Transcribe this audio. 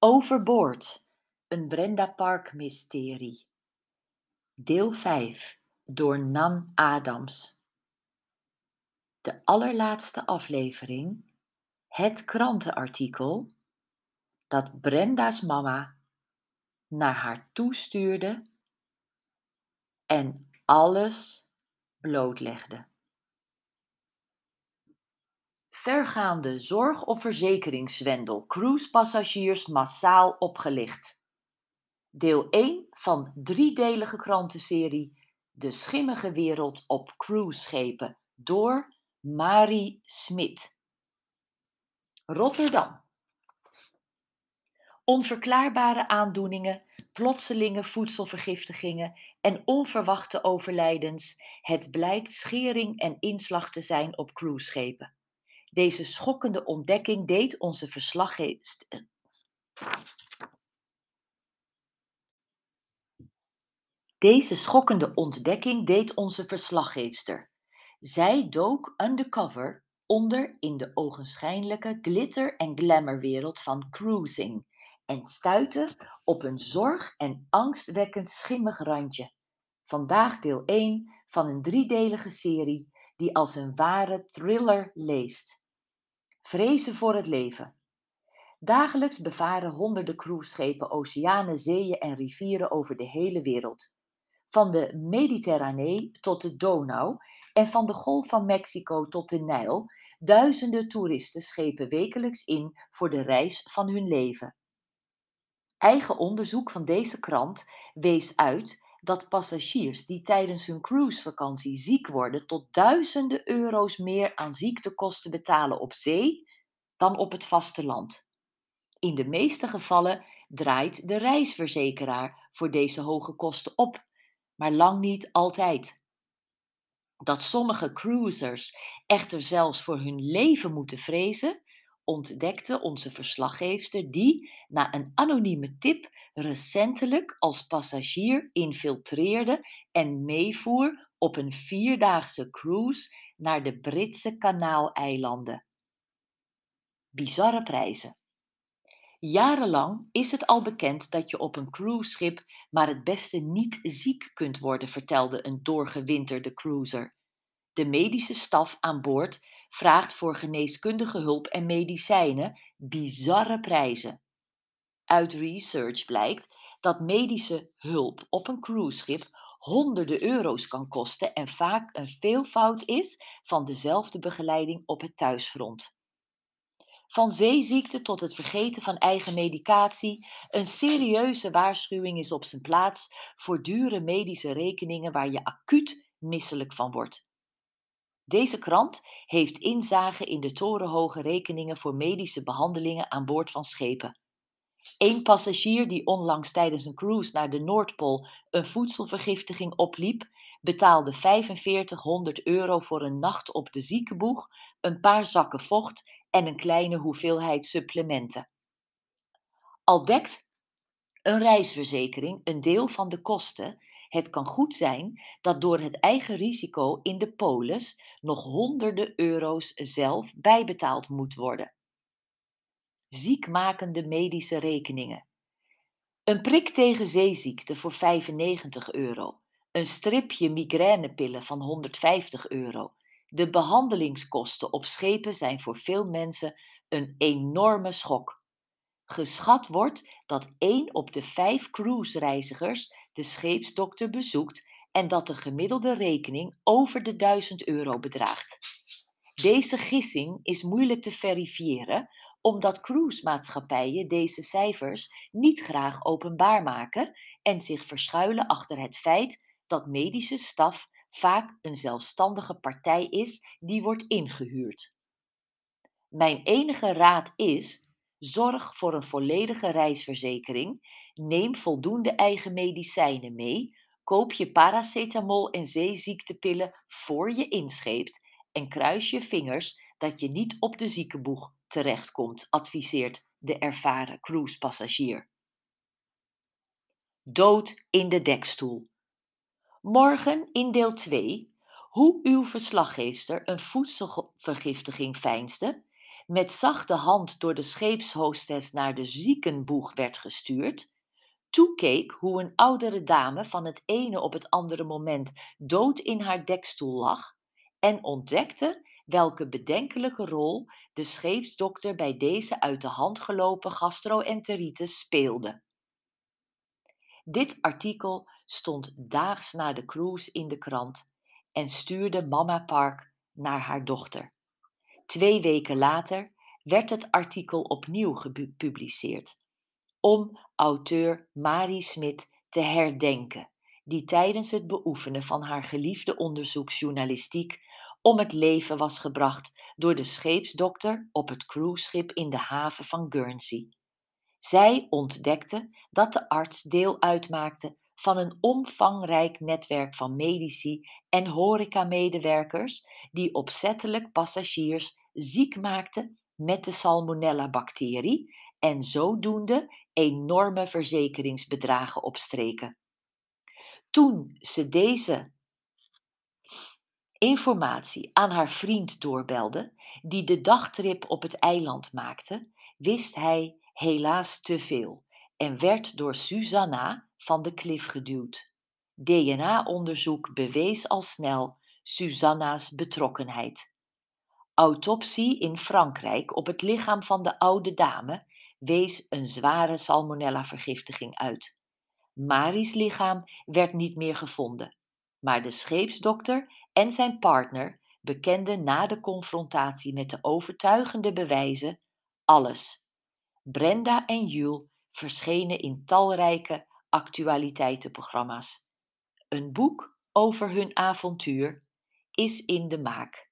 Overboord, een Brenda Park mysterie. Deel 5 door Nan Adams. De allerlaatste aflevering, het krantenartikel dat Brenda's mama naar haar toestuurde en alles blootlegde. Vergaande zorg- of verzekeringszwendel, cruisepassagiers massaal opgelicht. Deel 1 van driedelige krantenserie De schimmige wereld op cruiseschepen door Marie Smit. Rotterdam. Onverklaarbare aandoeningen, plotselinge voedselvergiftigingen en onverwachte overlijdens. Het blijkt schering en inslag te zijn op cruiseschepen. Deze schokkende ontdekking deed onze verslaggever. Deze schokkende ontdekking deed onze verslaggeefster. Zij dook undercover onder in de ogenschijnlijke glitter- en glamourwereld van cruising en stuitte op een zorg- en angstwekkend schimmig randje. Vandaag deel 1 van een driedelige serie die als een ware thriller leest. Vrezen voor het leven. Dagelijks bevaren honderden cruiseschepen oceanen, zeeën en rivieren over de hele wereld. Van de Mediterranee tot de Donau en van de Golf van Mexico tot de Nijl, duizenden toeristen schepen wekelijks in voor de reis van hun leven. Eigen onderzoek van deze krant wees uit dat passagiers die tijdens hun cruisevakantie ziek worden tot duizenden euro's meer aan ziektekosten betalen op zee dan op het vasteland. In de meeste gevallen draait de reisverzekeraar voor deze hoge kosten op, maar lang niet altijd. Dat sommige cruisers echter zelfs voor hun leven moeten vrezen, ontdekte onze verslaggeefster die, na een anonieme tip, recentelijk als passagier infiltreerde en meevoer op een vierdaagse cruise naar de Britse Kanaaleilanden. Bizarre prijzen. Jarenlang is het al bekend dat je op een cruiseschip maar het beste niet ziek kunt worden, vertelde een doorgewinterde cruiser. De medische staf aan boord vraagt voor geneeskundige hulp en medicijnen bizarre prijzen. Uit research blijkt dat medische hulp op een cruiseschip honderden euro's kan kosten en vaak een veelvoud is van dezelfde begeleiding op het thuisfront. Van zeeziekte tot het vergeten van eigen medicatie, een serieuze waarschuwing is op zijn plaats voor dure medische rekeningen waar je acuut misselijk van wordt. Deze krant heeft inzage in de torenhoge rekeningen voor medische behandelingen aan boord van schepen. Eén passagier die onlangs tijdens een cruise naar de Noordpool een voedselvergiftiging opliep, betaalde 4500 euro voor een nacht op de ziekenboeg, een paar zakken vocht en een kleine hoeveelheid supplementen. Al dekt een reisverzekering een deel van de kosten, het kan goed zijn dat door het eigen risico in de polis nog honderden euro's zelf bijbetaald moet worden. Ziekmakende medische rekeningen. Een prik tegen zeeziekte voor 95 euro. Een stripje migrainepillen van 150 euro. De behandelingskosten op schepen zijn voor veel mensen een enorme schok. Geschat wordt dat 1 op de 5 cruisereizigers de scheepsdokter bezoekt en dat de gemiddelde rekening over de 1000 euro bedraagt. Deze gissing is moeilijk te verifiëren, omdat cruisemaatschappijen deze cijfers niet graag openbaar maken en zich verschuilen achter het feit dat medische staf vaak een zelfstandige partij is die wordt ingehuurd. Mijn enige raad is: zorg voor een volledige reisverzekering, neem voldoende eigen medicijnen mee, koop je paracetamol en zeeziektepillen voor je inscheept en kruis je vingers dat je niet op de ziekenboeg terechtkomt, adviseert de ervaren cruisepassagier. Dood in de dekstoel. Morgen in deel 2 hoe uw verslaggeefster een voedselvergiftiging veinsde, met zachte hand door de scheepshostess naar de ziekenboeg werd gestuurd, toekeek hoe een oudere dame van het ene op het andere moment dood in haar dekstoel lag en ontdekte welke bedenkelijke rol de scheepsdokter bij deze uit de hand gelopen gastroenteritis speelde. Dit artikel stond daags na de cruise in de krant en stuurde Mama Park naar haar dochter. Twee weken later werd het artikel opnieuw gepubliceerd, om auteur Marie Smit te herdenken, die tijdens het beoefenen van haar geliefde onderzoeksjournalistiek om het leven was gebracht door de scheepsdokter op het cruiseschip in de haven van Guernsey. Zij ontdekte dat de arts deel uitmaakte van een omvangrijk netwerk van medici en horecamedewerkers die opzettelijk passagiers ziek maakten met de salmonella-bacterie en zodoende enorme verzekeringsbedragen opstreken. Toen ze deze informatie aan haar vriend doorbelde, die de dagtrip op het eiland maakte, wist hij helaas te veel en werd door Susanna van de klif geduwd. DNA-onderzoek bewees al snel Susanna's betrokkenheid. Autopsie in Frankrijk op het lichaam van de oude dame wees een zware salmonella-vergiftiging uit. Marie's lichaam werd niet meer gevonden, maar de scheepsdokter en zijn partner bekenden na de confrontatie met de overtuigende bewijzen alles. Brenda en Jules verschenen in talrijke actualiteitenprogramma's. Een boek over hun avontuur is in de maak.